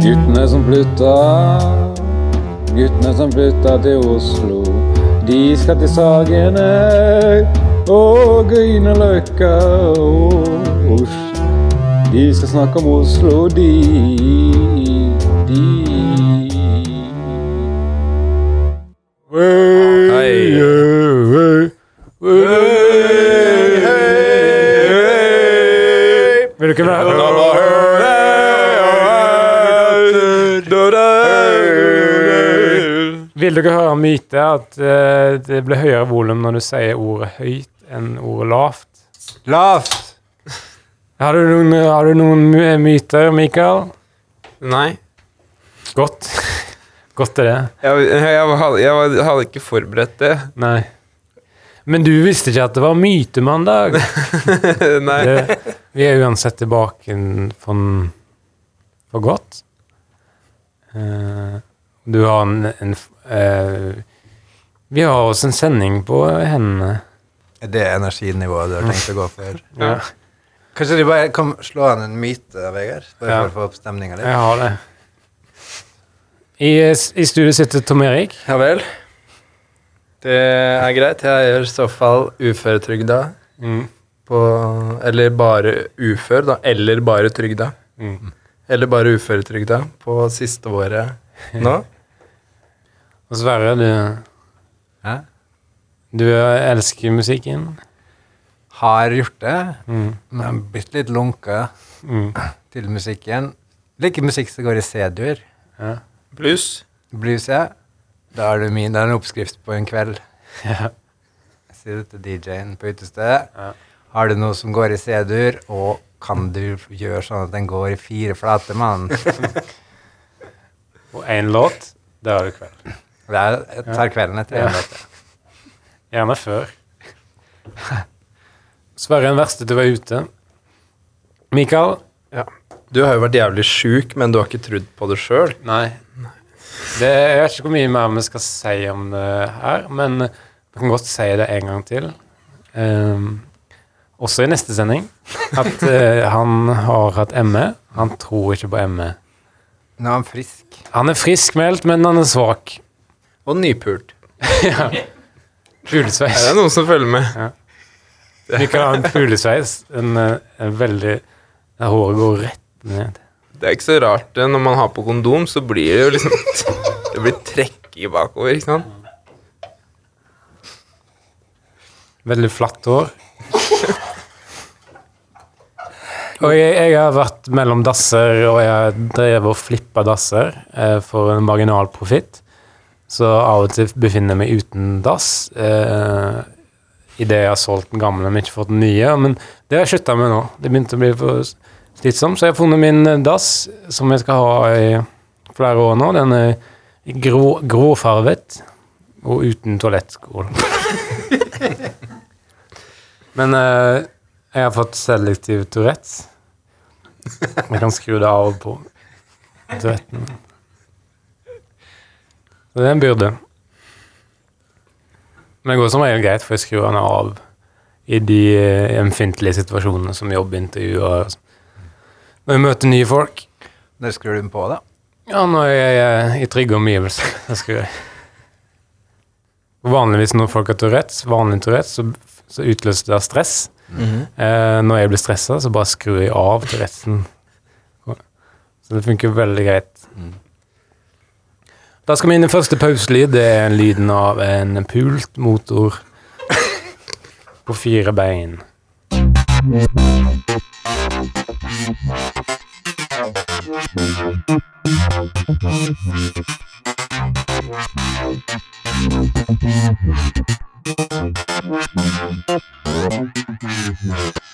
Guttene som flytta, guttene som flytta til Oslo. De skal til Sagene og Grünerløkka og Oslo. De skal snakke om Oslo, de, de. Hei. Vil du ikke være Vil dere høre myte at uh, det blir høyere volum når du sier ordet høyt enn ordet lavt? Lavt. Har du noen, har du noen myter, Mikael? Nei. Godt. Godt er det. Jeg, jeg, jeg, jeg, var- hadde ikke forberedt det. Nei. Men du visste ikke at det var mytemandag? Nei. Det, vi er uansett tilbake for, for godt. Eh, du har en, en eh, Vi har også en sending på hendene. Er det energinivået du har tenkt å gå for? Ja, Kanskje du bare kan slå an en myte, Vegard? Bare Ja. for å få opp stemninga litt? jeg har det. I, I studio sitter Tom Erik. Ja vel. Det er greit. Jeg er i så fall uføretrygda Mm. på Eller bare ufør, da. Eller bare trygda. Mm. Eller bare uføretrygda på siste året nå. Og Sverre, du, Hæ? du elsker musikken. Har gjort det, Mm. men blitt litt lunka Mm. til musikken. Liker musikk som går i C-dur. Ja. Blues. Blues, ja. Da er det min. Det er en oppskrift på en kveld. Ja. Jeg sier det til DJ-en på utestedet. Ja. Har du noe som går i C-dur, og kan du gjøre sånn at den går i fire flate, mann? Og én låt, det er du kveld. Det er, jeg tar kvelden etter Ja. en låt. Gjerne før. Sverre er den verste til å være ute. Mikael? Du har jo vært jævlig sjuk, men du har ikke trodd på det sjøl. Nei. Det, jeg vet ikke hvor mye mer vi skal si om det her, men vi kan godt si det en gang til. Um, også i neste sending. At uh, han har hatt ME. Han tror ikke på ME. Nå er han frisk. Han er friskmeldt, men han er svak. Og nypult. ja. Fuglesveis. Er det noen som følger med? Mikael har en fuglesveis. En, pulesveis. en veldig Der håret går rett ned. Det er ikke så rart. Når man har på kondom, så blir det jo liksom Det blir trekk i bakover, ikke sant? Veldig flatt hår. Og jeg, jeg har vært mellom dasser, og jeg drev og flippa dasser eh, for en marginal profitt. Så av og til befinner jeg meg uten dass. Eh, Idet jeg har solgt den gamle, men ikke fått den nye. Men det har jeg slutta med nå. Det begynte å bli for slitsomt. Så jeg har funnet min eh, dass, som jeg skal ha i flere år nå. Den er grå, gråfarvet og uten toalettskål. Men eh, jeg har fått selektiv Tourettes. Jeg kan skru det av og på. Duetten. Det er en byrde. Men det går som regel greit, for jeg skrur den av i de eh, ømfintlige situasjonene som jobbintervju og når jeg møter nye folk. Når skrur du den på, da? Ja, når jeg er i trygge omgivelser. Da skrur jeg. Vanligvis når folk har Tourettes, vanlig Tourettes, så, så utløser det stress. Eh, når jeg blir stressa, så bare skrur jeg av til resten. Så det funker veldig greit. Da skal vi inn i første pauselyd. Det er lyden av en pult motor på fire bein.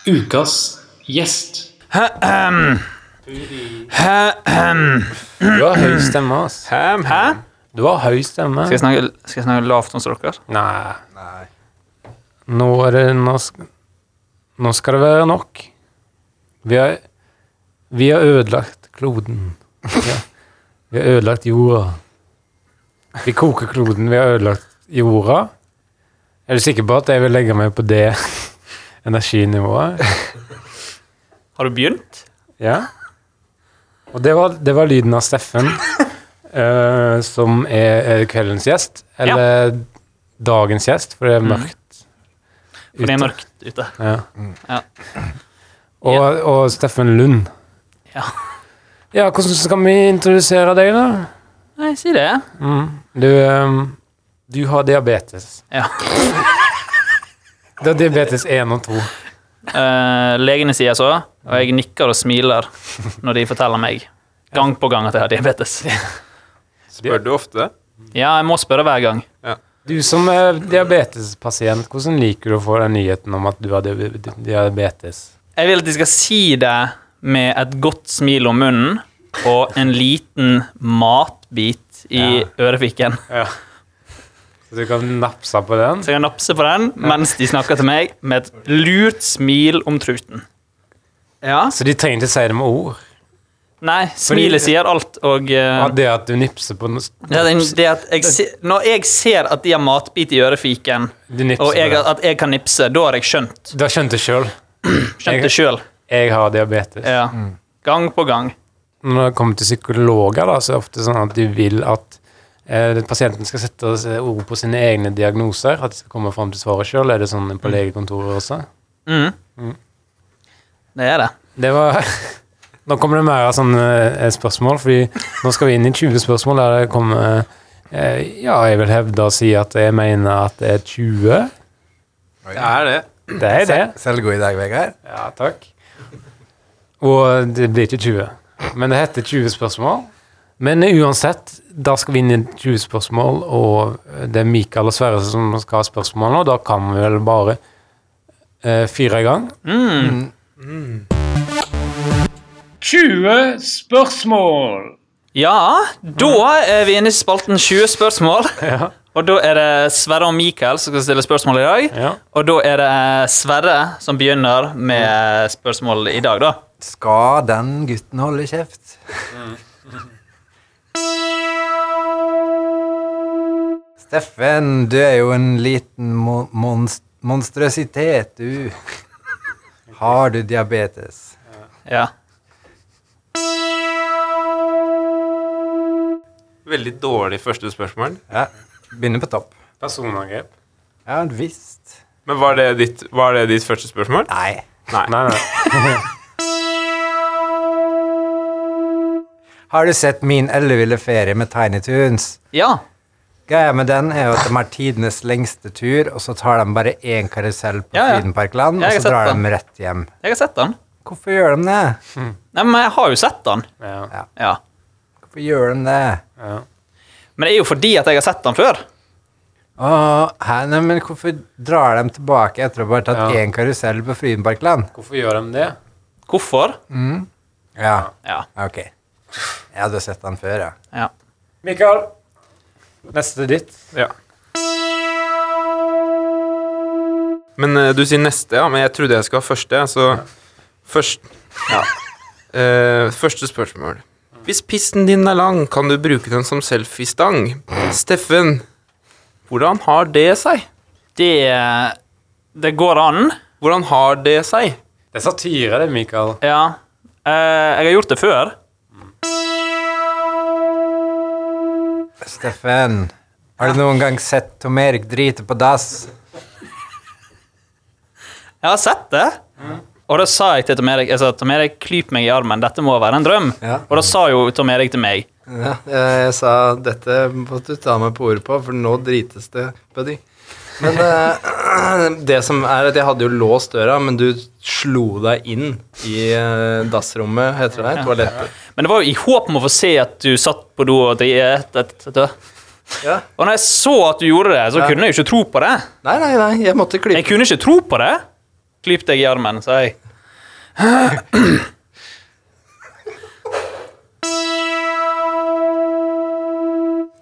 Ukas gjest. Du har høy stemme, ass. Hæ? Hæ? Du har høy stemme. Skal jeg snakke, skal jeg snakke lavt hos dere? Nei. Nei. Nå er det Nå, nå skal det være nok. Vi har, vi har ødelagt kloden. Vi har, vi har ødelagt jorda. Vi koker kloden, vi har ødelagt jorda. Er du sikker på at jeg vil legge meg på det energinivået? Har du begynt? Ja? Og det var, det var lyden av Steffen, uh, som er, er kveldens gjest. Eller dagens gjest, for det er mørkt. For det er mørkt ute. Ja. Ja. Og, og Steffen Lund. Ja. Ja, hvordan skal vi introdusere deg, da? Nei, si det. Mm. Du, ehm, du har diabetes. Ja. Det er diabetes 1 og 2. Eh, legene sier så, og jeg nikker og smiler når de forteller meg gang på gang at jeg har diabetes. Spør du ofte? Ja, jeg må spørre hver gang. Du som er diabetespasient, hvordan liker du å få den nyheten om at du har diabetes? Jeg vil at de skal si det med et godt smil om munnen og en liten matbit i ørefikken. Så du kan napse på den? Så jeg kan napse på den mens de snakker til meg med et lurt smil om truten. Ja. Så de trenger ikke si det med ord? Nei, smilet sier alt, og uh, det at du nipser på det at jeg se, Når jeg ser at de har matbit i ørefiken, og jeg, at jeg kan nipse, da har jeg skjønt. Du har skjønt det sjøl. Skjønt det sjøl. Jeg har diabetes. Ja. Gang på gang. Når det kommer til psykologer, da, så er det ofte sånn at de vil at eh, pasienten skal sette ord på sine egne diagnoser. At de skal komme fram til svaret sjøl. Er det sånn på legekontoret også? Mm. Det er det. Det var Nå kommer det mer av sånne eh, spørsmål, fordi nå skal vi inn i 20 spørsmål der det kommer eh, Ja, jeg vil hevde å si at jeg mener at det er 20. Det er det. Det er det. Selvgod i dag, Vegard. Ja, takk. Og det blir ikke 20. Men det heter 20 spørsmål. Men uansett, da skal vi inn i 20 spørsmål, og det er Mikael og Sverre som skal ha spørsmål nå. Da kan vi vel bare eh, fyre i gang. 20 spørsmål. Ja, da er vi inne i spalten 20 spørsmål. Ja. Og da er det Sverre og Mikael som skal stille spørsmål i dag. Ja. Og da er det Sverre som begynner med spørsmål i dag, da. Skal den gutten holde kjeft? Steffen, du er jo en liten mo monst monstrøsitet, du. Har du diabetes? Ja. Veldig dårlig første spørsmål. Ja. Begynner på topp. Personangrep. Ja visst. Men var det ditt, var det ditt første spørsmål? Nei. Nei. Nei, nei. Har du sett min elleville ferie med Tiny Toons? Ja. Greia med den er jo at de har tidenes lengste tur, og så tar de bare én karusell på Ja, ja. Frydenparkland, og så drar den. de rett hjem. Jeg har sett den. Hvorfor gjør de det? Nei, men jeg har jo sett den. Ja. Ja. Hvorfor gjør de det? Ja. Men det er jo fordi at jeg har sett den før. Åh, hæ, nei, men hvorfor drar de tilbake etter å ha bare tatt Ja. én karusell på Frydenparkland? Hvorfor gjør de det? Hvorfor? Ja, Ja. ok. Jeg hadde sett den før, ja. ja. Mikael, neste ditt. Ja. Men eh, du sier neste, ja. Men jeg trodde jeg skulle ha første, så først Ja. Eh, første spørsmål. Hvis pissen din er lang, kan du bruke den som selfiestang. Steffen, hvordan har det seg? Det, det går an. Hvordan har det seg? Det er satire, det, Mikael. Ja. Eh, jeg har gjort det før. Steffen, har du noen gang sett Tom Erik drite på dass? Jeg har sett det. Og da sa jeg til Tom Erik jeg sa, Tom Erik, klyp meg i armen, dette må være en drøm. Ja. Og da sa jo Tom Erik til meg Ja, jeg, jeg sa dette må du ta meg på ordet på, for nå drites det, buddy. Men uh, det som er at jeg hadde jo låst døra, men du slo deg inn i uh, dassrommet, heter det, toalettet. Men det var jo i håp om å få se at du satt på do og driet. Ja. Og når jeg så at du gjorde det, så Ja. kunne jeg jo ikke tro på det. Nei, nei, nei, jeg måtte klippe. Jeg kunne ikke tro på det. Klyp deg i armen, sa jeg.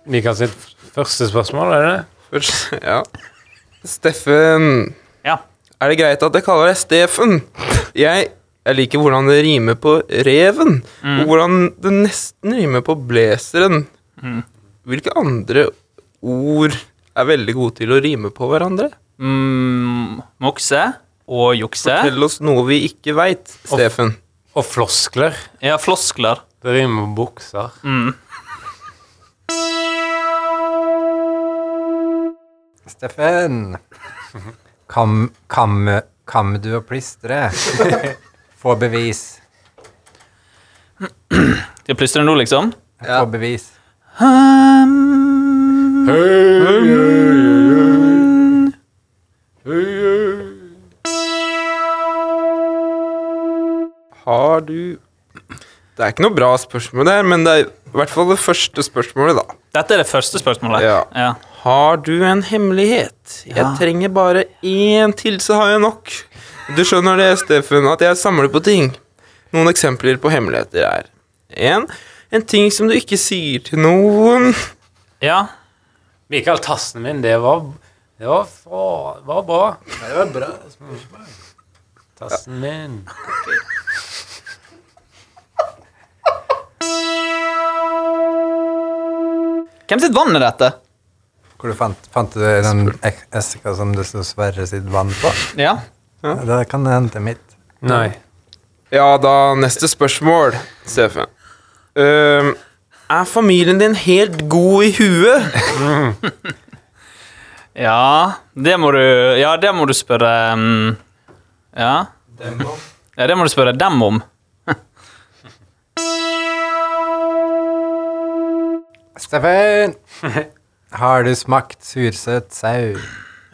Mikael sitt første spørsmål, er det det? Ja. Steffen, Ja. er det greit at jeg kaller deg Steffen? Jeg, jeg liker hvordan det rimer på reven, og hvordan det nesten rimer på blazeren. Hvilke andre ord er veldig gode til å rime på hverandre? Mm, mokse og jukse. Fortell oss noe vi ikke veit, Steffen. Og floskler. Ja, floskler. Det rimer på bukser. Mm. Steffen. Kam, kam, kam du og plystre? Få bevis. Skal jeg plystre nå, liksom? Få bevis. Har du Det er ikke noe bra spørsmål der, men det er i hvert fall det første spørsmålet, da. Dette er det første spørsmålet. Ja. Ja. Har du en hemmelighet? Jeg Ja. trenger bare én til, så har jeg nok. Du skjønner det, Steffen, at jeg samler på ting. Noen eksempler på hemmeligheter er en, en ting som du ikke sier til noen. ja. Mikael, tassen min, det var Det var, fra, det var bra. Det var bra. Tassen min. Hvem sitt vann er dette? Hvor du fant, fant du den eska som det sto Sverre sitt vann på? Ja. Det kan hende mitt. Nei. Ja, da neste spørsmål, CF. Uh, er familien din helt god i huet? Ja, det må du Ja, det må du spørre um, Ja. Ja, det må du spørre dem om. Steffen! Har du smakt sursøt sau?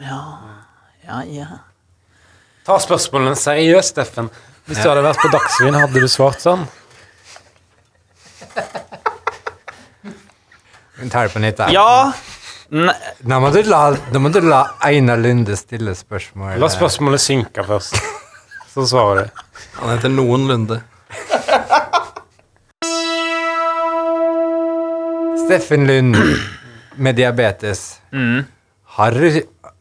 Ja, ja. ja. Ta spørsmålene seriøst, Steffen. Hvis du hadde vært på Dagsrevyen, hadde du svart sånn? Vi tar det på nytt. da. Ja! Ne Nå må du la, nå må du la Einar Lunde stille spørsmål. La spørsmålet synke først. Så svarer du. Han heter noenlunde. Steffen Lund med diabetes. mm. Har,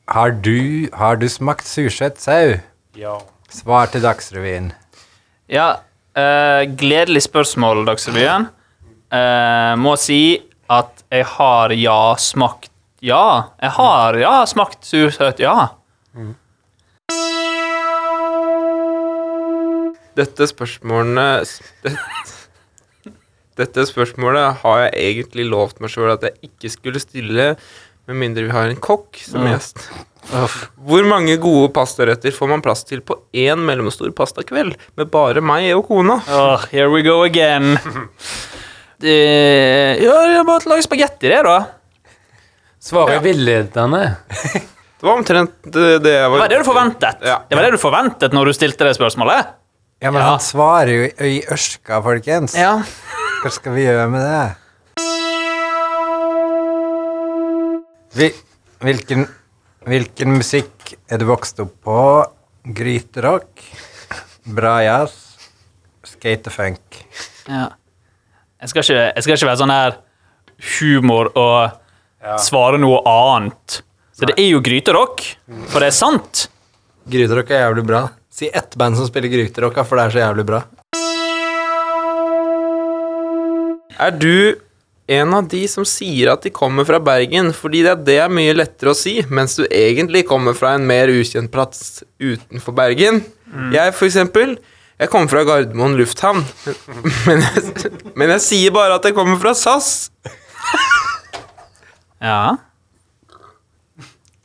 har, du, har du smakt sursøt sau? Ja. Svar til Dagsrevyen. Ja, uh, gledelig spørsmål, Dagsrevyen. Uh, må si at jeg har ja smakt Ja. Jeg har ja smakt sursøt, ja. Dette spørsmålene Dette spørsmålet har jeg egentlig lovt meg sjøl at jeg ikke skulle stille, med mindre vi har en kokk som gjest. Hvor mange gode pastaretter får man plass til på én mellomstor pastakveld med bare meg og kona? Åh, here we go again. De, ja, jeg er bare å lage spagetti, det, da. Svaret ja. villedende. Det var omtrent det, det jeg Det var var det du forventet. Ja. Det var det du forventet når du stilte det spørsmålet. Ja, men Ja. han svarer jo i, i ørska, folkens. Ja. Hva skal vi gjøre med det? Vi, hvilken, hvilken musikk er du vokst opp på? Gryterock? Bra jazz? Skatefunk? ja. Jeg, skal ikke, jeg skal ikke være sånn her humor og svare noe annet. Så det er jo gryterock, for det er sant. Gryterock er jævlig bra. Si ett band som spiller gryterock, for det er så jævlig bra. Er du en av de som sier at de kommer fra Bergen, fordi det, det er mye lettere å si, mens du egentlig kommer fra en mer ukjent plass utenfor Bergen? Jeg, for eksempel, jeg kommer fra Gardermoen lufthavn, men jeg, men jeg sier bare at jeg kommer fra SAS. Ja.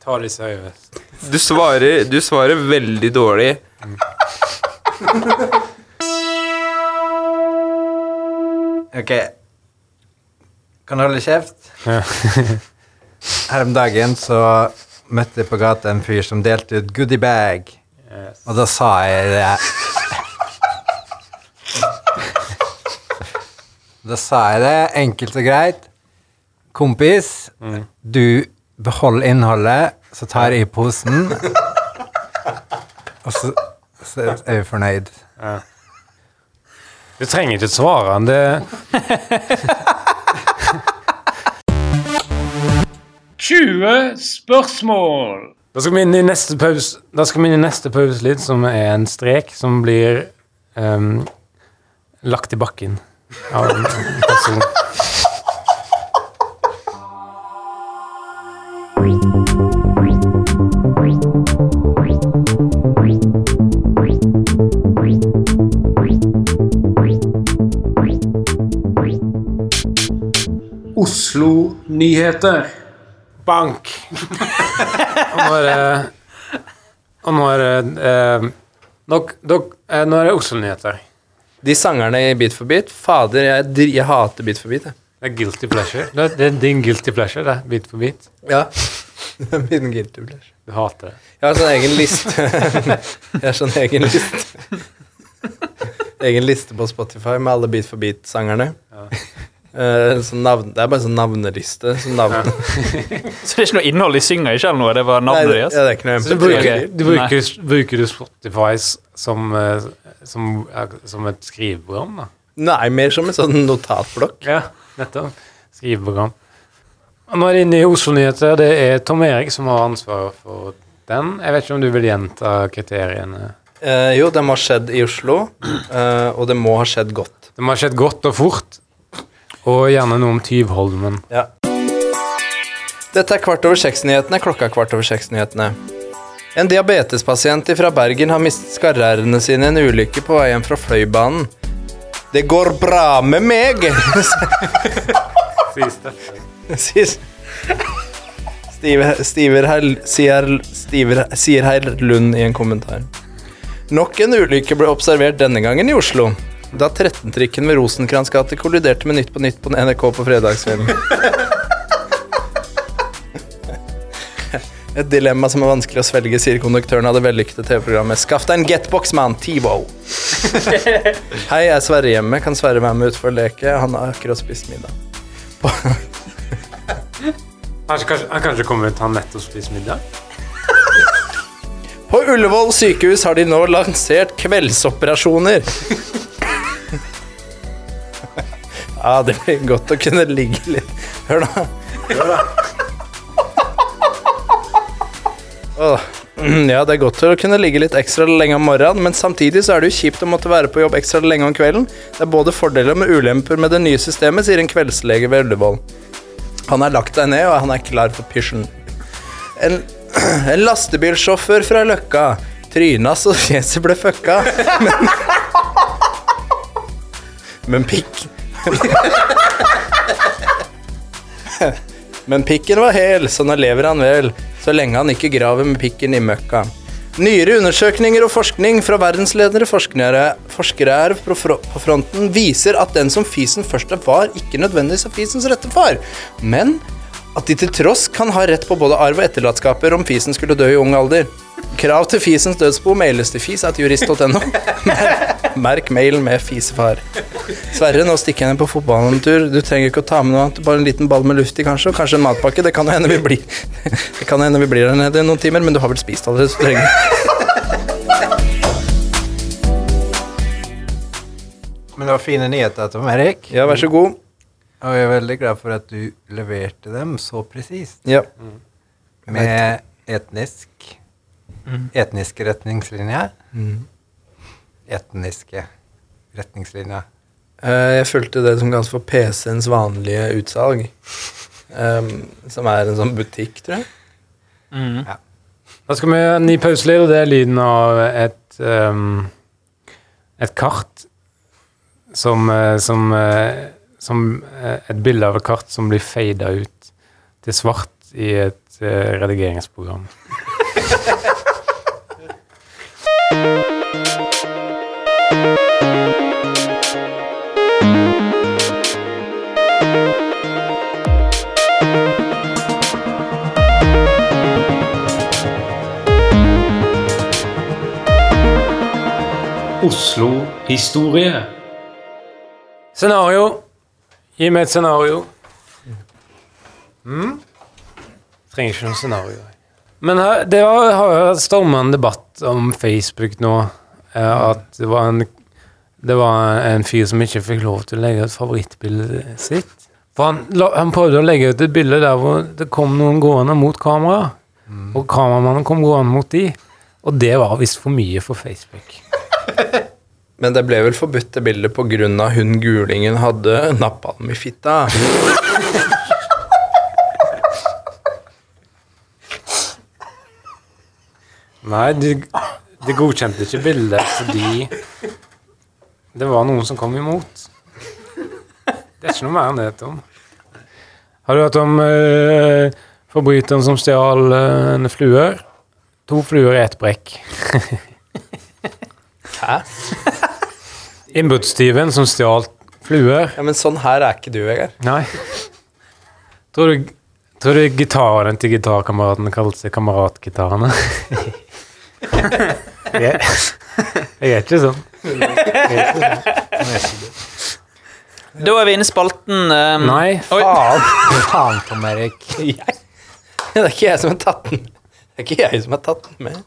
Ta det seriøst. Du svarer, du svarer veldig dårlig. Ok. Kan holde kjeft? Ja. Her om dagen så møtte jeg på gata en fyr som delte ut goodiebag. Yes. Og da sa jeg det Da sa jeg det enkelt og greit. Kompis, du behold innholdet, så tar jeg i posen. Og så, så er vi fornøyd. Du trenger ikke svare han. Det 20 spørsmål. Da skal vi inn i neste pause Da skal vi inn i neste pauselyd, som er en strek som blir um, lagt i bakken av en person. Oslo-nyheter. Bank! og nå er det Og nå er det eh, nok, dok, eh, Nå er det Oslo-nyheter. De sangerne i Beat for beat, fader, jeg, dri- jeg hater Beat for beat. Jeg. Det er guilty pleasure. Det, det er din guilty pleasure, det. Bit for bit. Ja. Min guilty pleasure. Du hater det. Jeg har sånn egen liste. jeg har sånn egen liste. egen liste på Spotify med alle Beat for beat-sangerne. Eh, sånn navn, det er bare sånn navneliste. Så, navn. Så det er ikke noe innhold de synger ikke eller noe? Det var Nei, navnet det, deres? er du bruker, du bruker, bruker du Spotify som, eh, som, som et skriveprogram, da? Nei, mer som en sånn notatblokk. Ja, nettopp. Skriveprogram. Og nå er det inne i Oslo-nyheter. Det er Tom Erik som har ansvaret for den. Jeg vet ikke om du vil gjenta kriteriene? Uh, jo, det må ha skjedd i Oslo, uh, og det må ha skjedd godt. Det må ha skjedd godt og fort. Og gjerne noe om Tyvholmen. Ja. Dette er Kvart over seks-nyhetene. Klokka er kvart over seks-nyhetene. En diabetespasient fra Bergen har mistet skarrærene sine i en ulykke på vei hjem fra Fløibanen. Det går bra med meg, sier Stiver, stiver her, sier, stiver, sier herr Lund i en kommentar. Nok en ulykke ble observert denne gangen i Oslo. Da 13-trikken ved Rosenkrantz gate kolliderte med Nytt på Nytt på NRK på fredagskvelden. Et dilemma som er vanskelig å svelge, sier konduktøren av det vellykkede TV-programmet Skaff deg en getbox, mann! TiVo. Hei, jeg er Sverre hjemme? Kan Sverre være med utfor å leke? Han har akkurat spist middag. Han kanskje, han kanskje kommer ut, han nettopp spist middag? På Ullevål sykehus har de nå lansert kveldsoperasjoner. Ja, det blir godt å kunne ligge litt Hør nå. Hør da. Åh, mm, Ja, det er godt å kunne ligge litt ekstra lenge om morgenen, men samtidig så er det jo kjipt å måtte være på jobb ekstra lenge om kvelden. Det er både fordeler med ulemper med det nye systemet, sier en kveldslege ved Ullevål. Han har lagt deg ned, og han er klar for pysjen. En, en lastebilsjåfør fra Løkka. Tryna så fjeset ble fucka. Men, men pikk Men pikken var hel, så nå lever han vel, så lenge han ikke graver med pikken i møkka. Nyere undersøkninger og forskning fra verdensledende forskere, forskere er på, fronten viser at den som fisen først far, ikke nødvendigvis er fisens rette far, men at de til tross kan ha rett på både arv og etterlatenskaper om fisen skulle dø i ung alder. Krav til fisens dødsbo mailes til fis.jurist.no. Merk mailen med fisefar. Sverre, nå stikker jeg ned på fotballen en tur. Du trenger ikke å ta med noe annet, bare en liten ball med luft i kanskje, og kanskje en matpakke. Det kan jo hende vi blir Det kan hende vi blir der nede i noen timer, men du har vel spist allerede, så du trenger Men det var fine nyheter, Tom Erik. Ja, vær så god. Og jeg er veldig glad for at du leverte dem så presist. Ja. Med etnisk Etniske retningslinjer. Etniske retningslinjer. Eh, Jeg fulgte det som kalles for PC-ens vanlige utsalg. Um, som er en sånn butikk, tror jeg. Da skal vi ha en ny pauselyd, og det er lyden av et um, et kart som, eh, som, eh, som Et bilde av et kart som blir fada ut til svart i et redigeringsprogram. Oslo-historie. Scenario. Gi meg et scenario. Mm? Trenger ikke noe scenario. Men det har, har storma en debatt om Facebook nå. eh, At det var, en, det var en fyr som ikke fikk lov til å legge ut favorittbildet sitt. For han, han prøvde å legge ut et bilde der hvor det kom noen gående mot kamera. Og kameramannen kom gående mot de. Og det var visst for mye for Facebook. Men det ble vel forbudt det bildet av hun gulingen hadde napalm i fitta. Nei, de, de godkjente ikke bildet fordi det var noen som kom imot. Det er ikke noe mer enn det, Tom. Har du hørt om uh, forbryteren som stjal uh, en fluer? To fluer i ett brekk. Hæ? Innbruddstyven som stjal fluer. Ja, men sånn her er ikke du, Vegard. Nei. Tror du, tror du gitaren til gitarkameraten kalte seg Kameratgitarene? jeg, jeg er ikke sånn. Da er vi inne i spalten um, Nei. Oi. Faen, faen Tom Erik. Det er ikke jeg som har tatt den Det er ikke jeg som har tatt den med.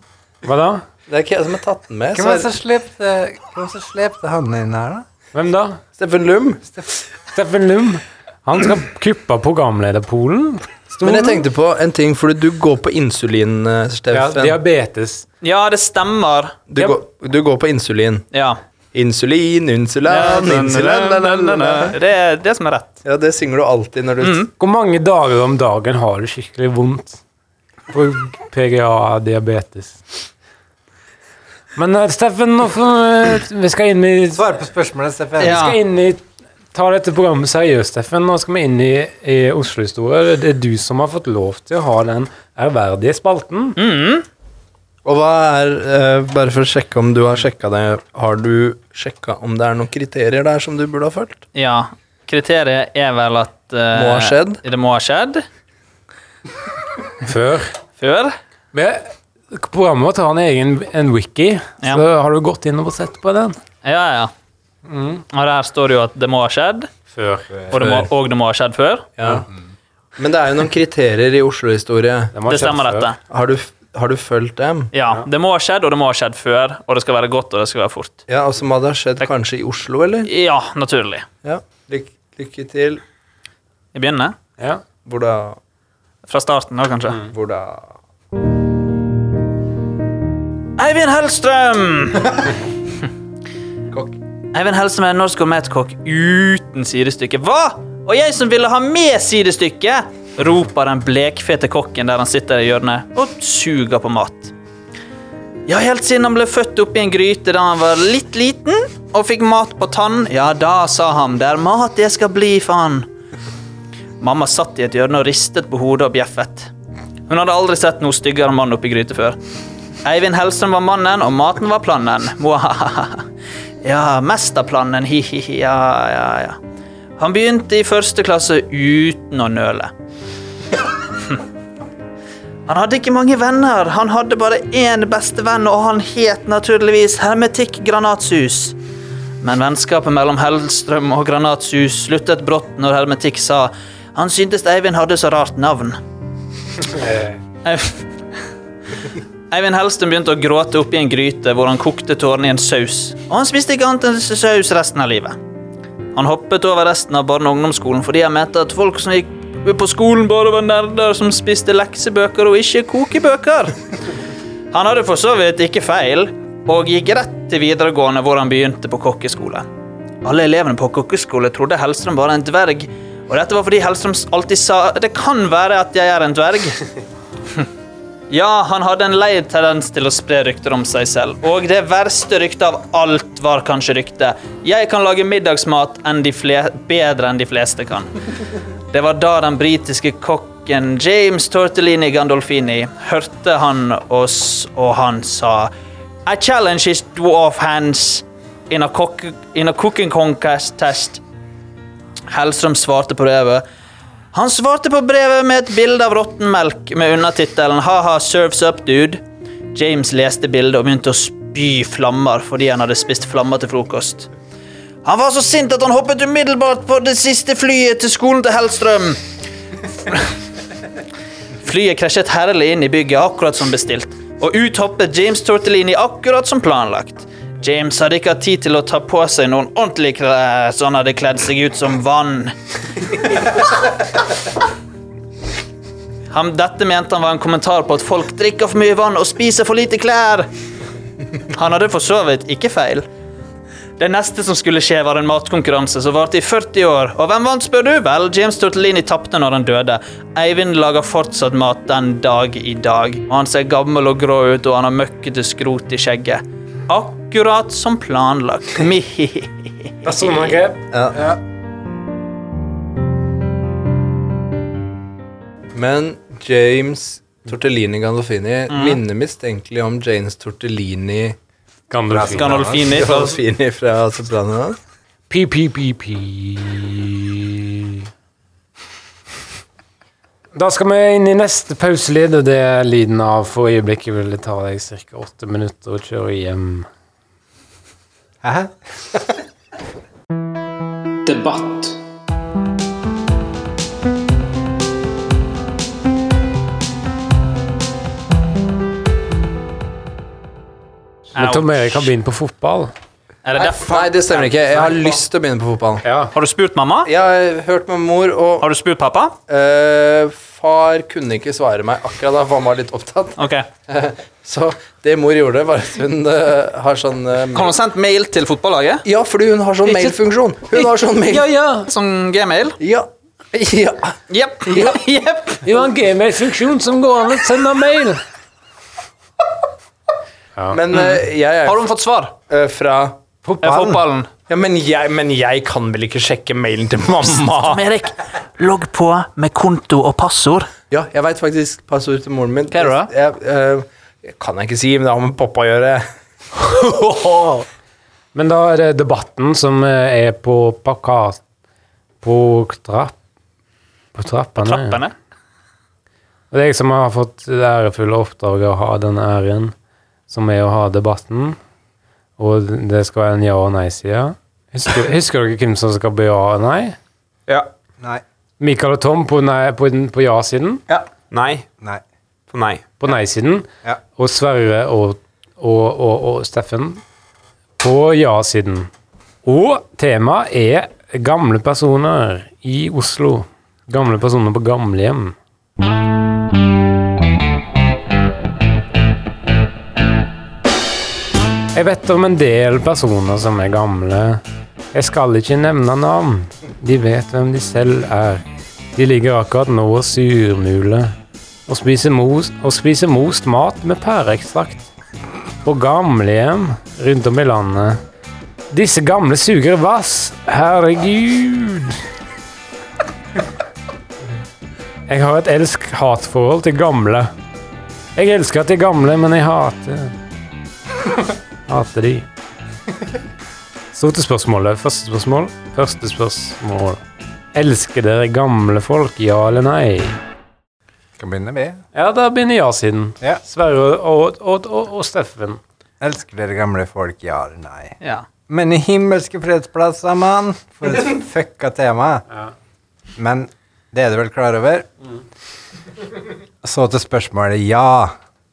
Hva da? Det er ikke jeg som har tatt den med. Hvem var det som slepte, hvem var det som slepte han inn her, da? Hvem da? Steffen Lum. Steffen Lum. Han skal kuppe programlederpolen. Men jeg tenkte på en ting, fordi du går på insulin, Steffen. Ja, diabetes. Ja, det stemmer. Du, går, du går på insulin. Ja. Insulin, insulan, insulin la, la. Det er det som er rett. Ja, det synger du alltid når du Hvor mange dager om dagen har du skikkelig vondt på PGA diabetes? Men eh, Steffen, nå får, eh, vi skal inn i Svar på spørsmålet, Steffen. Vi skal inn i Ta dette programmet seriøst, Steffen. Nå skal vi inn i, i Oslo-historie. Det er du som har fått lov til å ha den ærverdige spalten. Og hva er eh, Bare for å sjekke om du har sjekka det, har du sjekka om det er noen kriterier der som du burde ha fulgt? Ja. Kriteriet er vel at eh, Må ha skjedd. Det må ha skjedd Før. før. Men programmet vårt har en egen en wiki, Ja. så har du gått inn og sett på den? Ja, ja. Og der står det jo at det må ha skjedd, Før. og det må, og det må ha skjedd før. Ja. Men det er jo noen kriterier i Oslo-historie. må ha Det skjedd stemmer, før. dette. Har du, har du fulgt dem? Ja, Det må ha skjedd, og det må ha skjedd før. Og det skal være godt, og det skal være fort. Ja, og så må det ha skjedd kanskje i Oslo, eller? Ja, naturlig. Ja. Lykke, lykke til. Jeg begynner Ja. Hvor da? fra starten, da, kanskje. Hvor da? Eivind Hellstrøm! Eivind er en norsk gourmetkokk uten sidestykke. Hva?! Og jeg som ville ha med sidestykke! roper den blekfete kokken der han sitter i hjørnet og suger på mat. Ja, helt siden han ble født oppi en gryte da han var litt liten og fikk mat på tann, ja, da sa han det er mat jeg skal bli faen. Mamma satt i et hjørne og ristet på hodet og bjeffet. Hun hadde aldri sett noe styggere mann oppi gryte før. Eivind Hellstrøm var mannen, og maten var planen. Mwahaha. Ja, mesterplanen, hi-hi-hi, ja, ja, ja. Han begynte i første klasse uten å nøle. Han hadde ikke mange venner, han hadde bare én bestevenn, og han het naturligvis Hermetikk Granatsus. Men vennskapet mellom Hellstrøm og Granatsus sluttet brått når Hermetikk sa han syntes Eivind hadde så rart navn. Eiv- Eivind Hellstrøm begynte å gråte oppi en gryte hvor han kokte tårene i en saus, og han spiste ikke annet enn saus resten av livet. Han hoppet over resten av barne- og ungdomsskolen fordi han mente at folk som gikk på skolen, bare var nerder som spiste leksebøker og ikke kokebøker. Han hadde for så vidt ikke feil, og gikk rett til videregående hvor han begynte på kokkeskole. Alle elevene på kokkeskole trodde Hellstrøm var en dverg, og dette var fordi Hellstrøm alltid sa det kan være at jeg er en dverg. Ja, han hadde en lei tendens til å spre rykter om seg selv. Og det verste ryktet av alt var kanskje ryktet. Jeg kan lage middagsmat enn bedre enn de fleste kan. Det var da den britiske kokken James Tortellini Gandolfini hørte han oss, og han sa I challenge his dwarf hands in a, cook in a cooking contest test. Hellstrøm svarte på brevet. Han svarte på brevet med et bilde av råttenmelk med undertittelen 'Haha, serves up, dude'. James leste bildet og begynte å spy flammer fordi han hadde spist flammer til frokost. Han var så sint at han hoppet umiddelbart på det siste flyet til skolen til Hellstrøm. Flyet krasjet herlig inn i bygget akkurat som bestilt, og ut hoppet James Tortellini akkurat som planlagt. James hadde ikke hatt tid til å ta på seg noen ordentlige klær, så han hadde kledd seg ut som vann. Han, dette mente han var en kommentar på at folk drikker for mye vann og spiser for lite klær. Han hadde for så vidt ikke feil. Det neste som skulle skje, var en matkonkurranse som varte i 40 år. Og hvem vant, spør du? Vel, James Tortellini tapte når han døde. Eivind lager fortsatt mat den dag i dag. Og han ser gammel og grå ut, og han har møkkete skrot i skjegget. Akkurat som planlagt. Men James Tortellini Gandolfini minner mistenkelig om James Tortellini Gandolfini, Gandolfini fra Gandolfini fra Sopranos. Pi, Da skal vi inn i neste pauselyd, og det er lyden av for øyeblikket vil det ta deg ca. åtte minutter å kjøre hjem. Hæ? Debatt. Men Tom Erik har begynt på fotball. Er det derfor? Nei, det stemmer ikke. Jeg har lyst til å begynne på fotball. Ja. Har du spurt mamma? Jeg har hørt med mor, og Har du spurt pappa? eh, far kunne ikke svare meg akkurat da, for han var litt opptatt. Ok. Så det mor gjorde, var at hun eh, har sånn eh, Kan hun sendt mail til fotballaget? Ja, fordi hun har sånn mailfunksjon. Hun har sånn mail. Ja, ja. Som gmail? Ja. Ja. Jepp. Ja. Jepp. Vi har en gmail-funksjon som går an å sende mail. Men eh, jeg er Har hun fått svar? eh, fra Er fotballen? ja, men, jeg, men jeg kan vel ikke sjekke mailen til mamma? Erik, logg på med konto og passord. Ja, jeg veit faktisk passordet til moren min. Hva er det da? Jeg, eh, jeg kan jeg ikke si, men det har med pappa å gjøre. Men da er det debatten som eh, er på plakat På trapp På trappene. Trappene. Og det er jeg som har fått det ærefulle oppdraget å ha den æren, som er å ha debatten. Og det skal være en ja- og nei-side. Husker, husker dere hvem som skal på ja og nei? Ja. Nei. Mikael og Tom på, nei, på, på ja-siden. Nei. Nei. På nei. På nei-siden. Ja. Og Sverre og, og, og, og Steffen på ja-siden. Og temaet er gamle personer i Oslo. Gamle personer på gamlehjem. Jeg vet om en del personer som er gamle. Jeg skal ikke nevne navn. De vet hvem de selv er. De ligger akkurat nå og surmuler og spiser, most, og spiser most mat med pæreekstrakt på gamlehjem rundt om i landet. Disse gamle suger vass. Herregud. Jeg har et elsk-hat-forhold til gamle. Jeg elsker at de gamle, men jeg hater Hater de. Så til spørsmålet. Første spørsmål. Første spørsmål. Elsker dere gamle folk, ja eller nei? Kan begynne med. Ja, da begynner ja-siden. Ja. Sverre og, og, og, og Steffen. Elsker dere gamle folk, ja eller nei? Ja. Men i himmelske fredsplasser, mann! For et fucka tema. Ja. Men det er du vel klar over? Så til spørsmålet ja.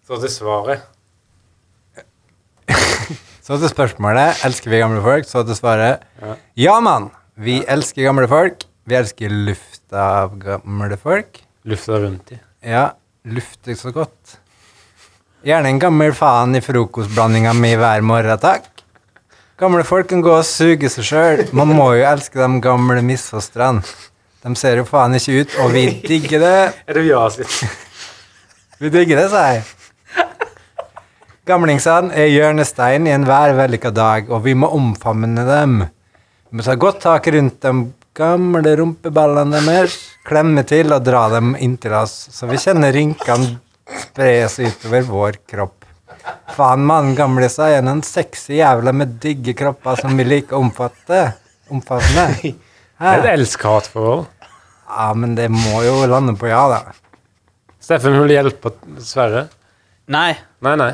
Så til svaret. Så til spørsmålet elsker vi gamle folk. Så til svaret ja, mann. Vi elsker gamle folk. Vi elsker lufta av gamle folk. Lufta rundt i. Ja, lufter så godt. Gjerne en gammel faen i frokostblandinga mi hver morgen, takk. Gamle folk kan gå og suge seg sjøl. Man må jo elske de gamle misfostrene. De ser jo faen ikke ut, og vi digger det. Er det ja-siden? Vi digger det, sa jeg. Gamlingsene er hjørnestein i enhver vellykka dag, og vi må omfavne dem. Vi må ta godt tak rundt de gamle rumpeballene deres, klemme til og dra dem inntil oss, så vi kjenner rynkene spres utover vår kropp. Faen, mann, gamlisa er noen sexy jævla med digge kropper som vi liker å omfatte. Omfavne. Det er et elsk-hat-forhold. Ja, men det må jo lande på ja, da. Steffen vil du hjelpe Sverre. Nei. Nei, nei.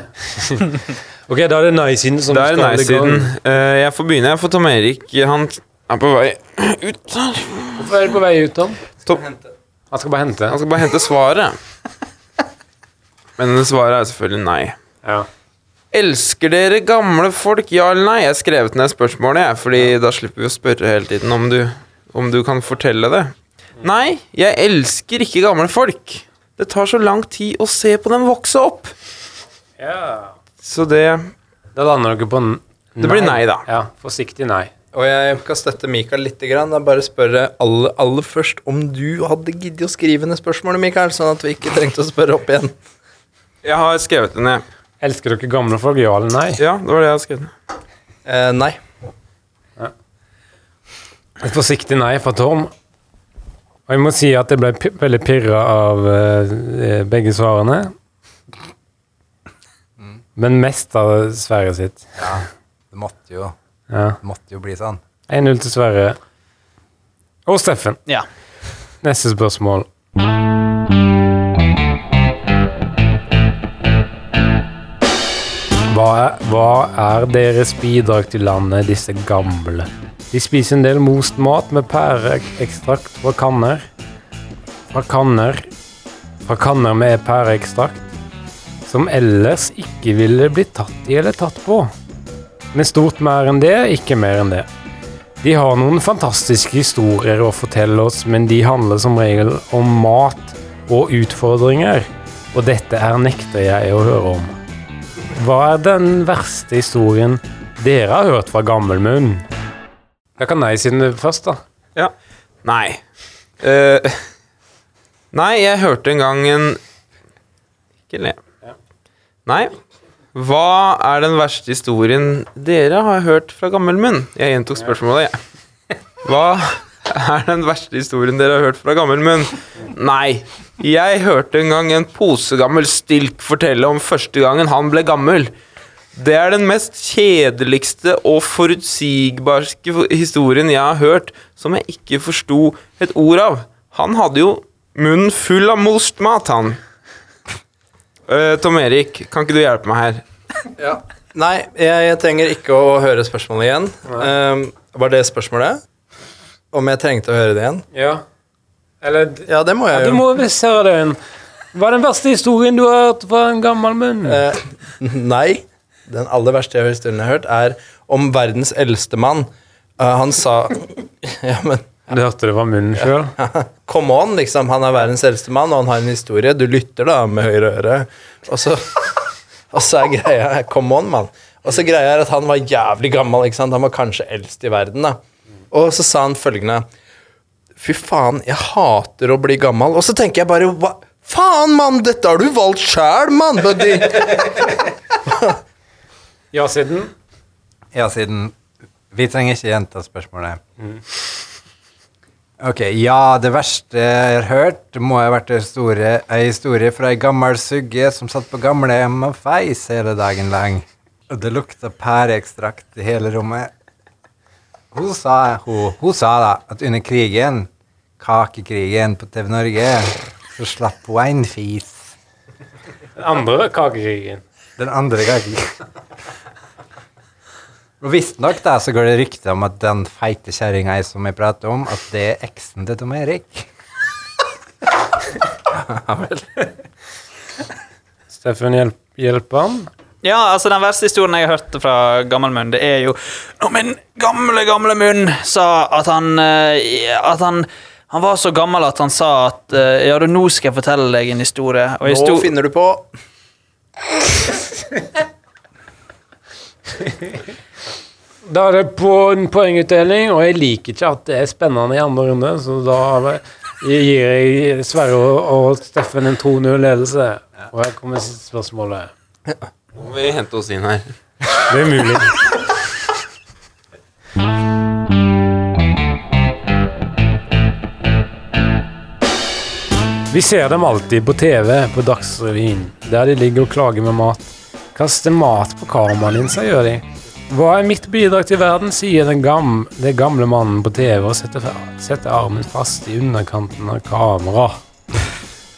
ok, da er det nei-siden som Det er skal nei-siden. Eh, jeg får begynne. Jeg får Tom Erik. Han er på vei ut her. Hvorfor er du på vei ut, Tom? Tom. Han skal bare hente. Han skal bare hente svaret. Men svaret er selvfølgelig nei. Ja. Elsker dere gamle folk, ja eller nei? Jeg har skrevet ned spørsmålet, jeg, fordi da slipper vi å spørre hele tiden om du, om du kan fortelle det. Nei, jeg elsker ikke gamle folk. Det tar så lang tid å se på dem vokse opp. Ja. Så det Da lander dere på nei. Det blir nei, da. Ja, forsiktig nei. Og jeg kan støtte Mikael litt. Grann. Jeg bare spørre aller, aller først om du hadde giddet å skrive ned spørsmålet, Mikael, sånn at vi ikke trengte å spørre opp igjen. Jeg har skrevet det ned. Elsker dere gamle folk, ja eller nei? Ja, det var det jeg har skrevet ned. Eh, nei. Et forsiktig nei fra Tom. Og jeg må si at jeg ble veldig pirra av eh, begge svarene. Men mest av Sverre sitt. Ja, Det måtte jo, Ja. det måtte jo bli sånn. 1-0 til Sverre. Og Steffen. Ja. Neste spørsmål. Hva er, hva er deres bidrag til landet, disse gamle? De spiser en del most mat med pæreekstrakt fra kanner. Fra kanner Fra kanner med pæreekstrakt. Som ellers ikke ville blitt tatt i eller tatt på. Men stort mer enn det, ikke mer enn det. De har noen fantastiske historier å fortelle oss, men de handler som regel om mat og utfordringer, og dette her nekter jeg å høre om. Hva er den verste historien dere har hørt fra gammel munn? Jeg kan nei siden det først, da. Ja. Nei. Uh, nei, jeg hørte en gang en Ikke le. Nei. Hva er den verste historien dere har hørt fra gammel munn? Jeg gjentok spørsmålet, jeg. Hva er den verste historien dere har hørt fra gammel munn? Nei. Jeg hørte en gang en posegammel stilk fortelle om første gangen han ble gammel. Det er den mest kjedeligste og forutsigbarske historien jeg har hørt, som jeg ikke forsto et ord av. Han hadde jo munnen full av most mat, han. Eh, Tom Erik, kan ikke du hjelpe meg her? Ja. Nei, jeg, jeg trenger ikke å høre spørsmålet igjen. Um, var det spørsmålet? Om jeg trengte å høre det igjen? Ja. Eller Ja, det må ja, jo. Du må visst høre det. igjen. Hva er den verste historien du har hørt fra en gammel munn? Uh, nei. Den aller verste historien jeg har hørt, er om verdens eldste mann. Uh, han sa Ja, men Du hørte det fra munnen sjøl? Come on, liksom. Han er verdens eldste mann, og han har en historie. Du lytter da med høyre øre. Og så, og så er greia Come on, mann. Og så greia er at han var jævlig gammel. ikke sant? Han var kanskje eldst i verden. da. Og så sa han følgende Fy faen, jeg hater å bli gammel. Og så tenker jeg bare Hva? Faen, mann! Dette har du valgt sjæl, mann! buddy!» Ja, siden. Ja, siden Vi trenger ikke gjenta spørsmålet. Ok, ja, det verste jeg har hørt, må ha vært en historie, en historie fra ei gammel sugge som satt på gamlehjem og feis hele dagen lang. Og det lukta pæreekstrakt i hele rommet. Hun sa, hun, hun sa da at under krigen, kakekrigen på TV Norge, så slapp hun en fis. Den andre kakekrigen. Den andre gangen. Og visstnok går det rykte om at den feite kjerringa som jeg prater om, at det er eksen til Tom Erik. Steffen, hjelp, hjelp han. Ja, altså Den verste historien jeg har hørt fra gammel munn, det er jo når min gamle, gamle munn sa at han eh, At han han var så gammel at han sa at eh, Ja, du, nå skal jeg fortelle deg en historie. Og Nå finner du på. Da er det på en poengutdeling, og jeg liker ikke at det er spennende i andre runde, så da gir jeg Sverre og, Steffen en 2-0-ledelse. Og her kommer siste spørsmålet. Nå må vi hente oss inn her. Det er mulig. Vi ser dem alltid på TV på Dagsrevyen, der de ligger og klager med mat. Kaster mat på kameralinsa, gjør de. Hva er mitt bidrag til verden, sier den gamle, det gamle mannen på TV og setter, setter armen fast i underkanten av kamera.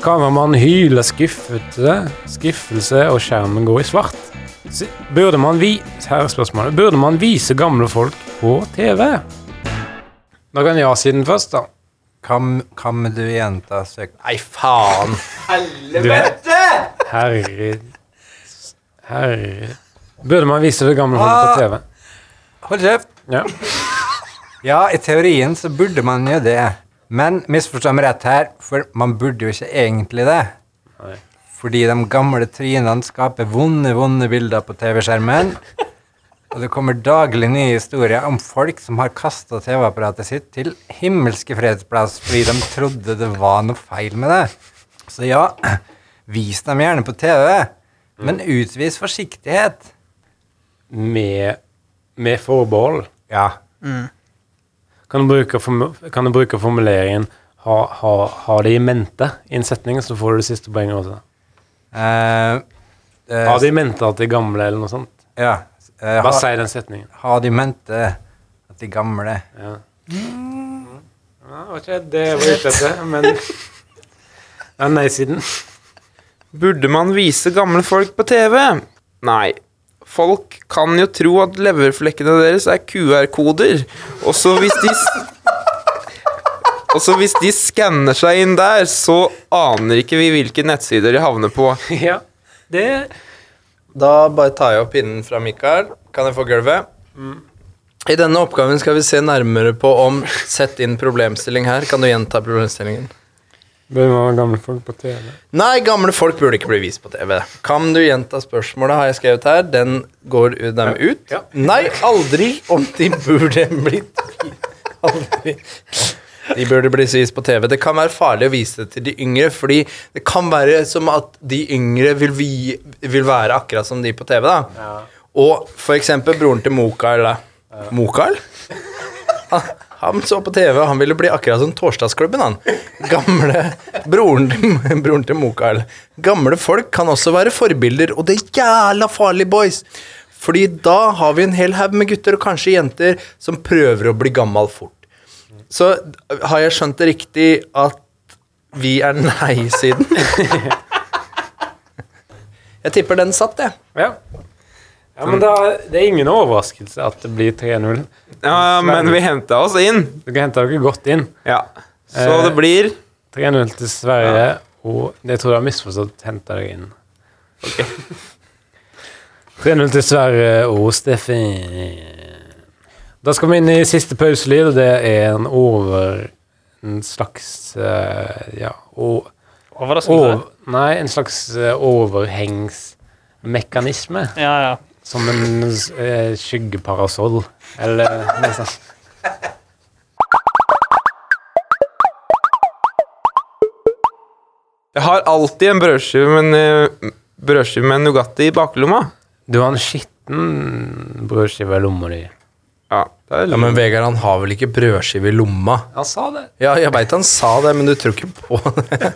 Kameramannen hyler skuffelse, skuffelse, og skjermen går i svart. Burde man vi Her er. Burde man vise gamle folk på TV? Da kan ja-siden først, da. Kan, kan du gjenta søk... Nei, faen. Helvete! herre Herre Burde man vise det gamle folk på TV? Hold kjeft! Ja. Ja, i teorien så burde man jo det. Men misforstå meg rett her, for man burde jo ikke egentlig det. Nei. Fordi de gamle trynene skaper vonde, vonde bilder på TV-skjermen. Og det kommer daglig nye historier om folk som har kasta TV-apparatet sitt til himmelske fredsplass fordi de trodde det var noe feil med det. Så ja, vis dem gjerne på TV, men utvis forsiktighet. Med, med forbehold. Ja. Kan du, bruke, kan du bruke formuleringen ha, ha, ha det i mente i en setning, så får du det siste poenget også. Uh, uh, Ha det i mente at de er gamle, eller noe sånt. Ja. Uh, Bare si den setningen. ha de mente at de gamle Ja. Ja, det var ikke det jeg var ute etter, men ja, Nei-siden. Burde man vise gamle folk på TV? Nei. Folk kan jo tro at leverflekkene deres er QR-koder. Også hvis de s- Også hvis de skanner seg inn der, så aner ikke vi hvilke nettsider de havner på. Ja, det Da bare tar jeg opp pinnen fra Mikael. Kan jeg få gulvet? I denne oppgaven skal vi se nærmere på om Sett inn problemstilling her. Kan du gjenta problemstillingen? Bør man være gamle folk på TV. Nei, gamle folk burde ikke bli vist på TV. Kan du gjenta spørsmålet, har jeg skrevet her. Den går dem ut. Ja. Nei, aldri om de burde blitt Aldri. De burde bli vist på TV. Det kan være farlig å vise det til de yngre, fordi det kan være som at de yngre vil, vi, vil være akkurat som de på TV. da. Og for eksempel broren til Mokael. Mokael? Han, så på TV, han ville bli akkurat som Torsdagsklubben, han. Gamle broren broren til Mokael. Gamle folk kan også være forbilder, og det er jævla farlig, boys. Fordi da har vi en hel haug med gutter, og kanskje jenter, som prøver å bli gammal fort. Så har jeg skjønt det riktig at vi er nei-siden? Jeg tipper den satt, jeg. Ja. Ja men da, det er ingen overraskelse at det blir 3-0. Ja, men vi henta oss inn. Dere henta dere godt inn. Ja. Så Eh. det blir 3-0 til Sverige, og jeg tror du har misforstått henta dere inn. 3-0 til Sverige og Steffen. Da skal vi inn i siste pauselyd, og det er en over En slags eh, Ja og, Overraskelse. over, Nei, en slags eh, overhengsmekanisme. Ja, ja. Som en uh, skyggeparasoll. Eller noe sånt. Jeg har alltid en brødskive med, eh, brødskive med Nugatti i baklomma. Du har en skitten brødskive i lomma di. Ja, det er Ja, Men Vegard han har vel ikke brødskive i lomma? Han sa det. Ja, jeg veit han sa det, men du tror ikke på det.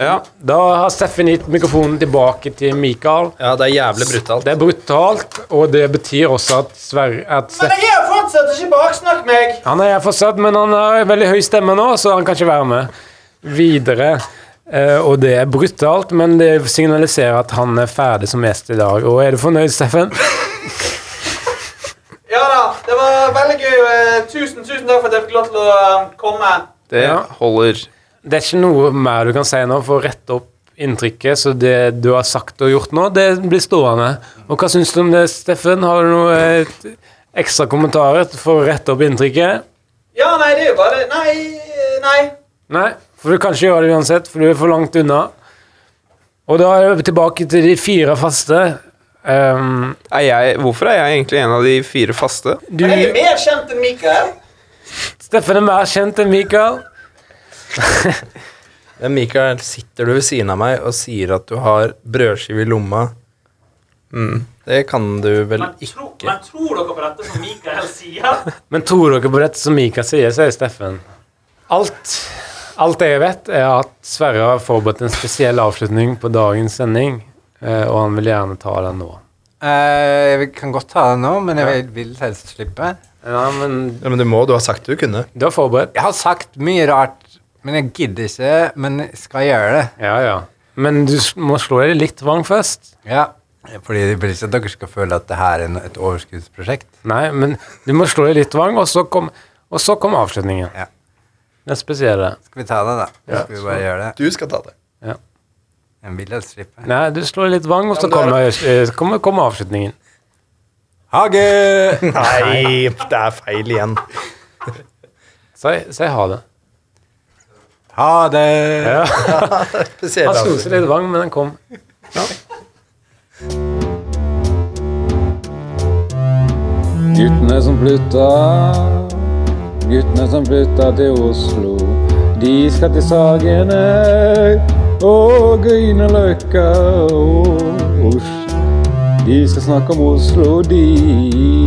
Ja. Da har Steffen gitt mikrofonen tilbake til Mikael. Ja, det er jævlig brutalt. Det er brutalt, og det betyr også at Sverre at Steff, jeg er fortsatt ikke baksnakk meg! Han er fortsatt, men han har veldig høy stemme nå, så han kan ikke være med videre. Uh, og det er brutalt, men det signaliserer at han er ferdig som gjest i dag. Og er du fornøyd, Steffen? Ja da, det var veldig gøy. Eh, Tusen, tusen takk for at jeg fikk lov til å eh, komme. Det Ja. holder. Det er ikke noe mer du kan si nå for å rette opp inntrykket, så det du har sagt og gjort nå, det blir stående. Og hva syns du om det, Steffen? Har du noe eh, ekstra kommentarer for å rette opp inntrykket? Ja, nei, det er jo bare Nei, nei. Nei, for du kan ikke gjøre det uansett, for du er for langt unna. Og da er vi tilbake til de fire faste. Um, Er jeg, hvorfor er jeg egentlig en av de fire faste? du, mer kjent enn Mikael. Steffen er mer kjent enn Mikael. Men Mikael, sitter du ved siden av meg og sier at du har brødskive i lomma? Mm. Det kan du vel ikke? Men tror dere på dette som Mikael sier? Men tror dere på dette som Mikael sier, sier Steffen. Alt, alt jeg vet, er at Sverre har forberedt en spesiell avslutning på dagens sending, eh, og han vil gjerne ta den nå. Eh, Jeg kan godt ta det nå, men jeg vil helst slippe. Ja, men Ja, men du må, du har sagt du kunne. du har forberedt. Jeg har sagt mye rart, men jeg gidder ikke, men skal gjøre det. Ja, ja. Men du må slå deg litt vrang først. Ja. Fordi jeg vil ikke at dere skal føle at det her er et overskuddsprosjekt. Nei, men du må slå deg litt vrang, og så kom, og så kom avslutningen. Ja. Den spesielle. Skal vi ta det, da? Ja. Skal vi bare gjøre det? Du skal ta det. Jeg vil helst slippe. Nei, du slår litt vang, og så Ja, kommer, eh, kommer, kommer avslutningen. Hage! Nei, det er feil igjen. Si, si ha det. Ha det! Ja. Han slo seg litt vang, men den kom. Guttene som flytta, guttene som flytta til Oslo. De skal til Sagene og Grünerløkka og Oslo. De skal snakke om Oslo, de.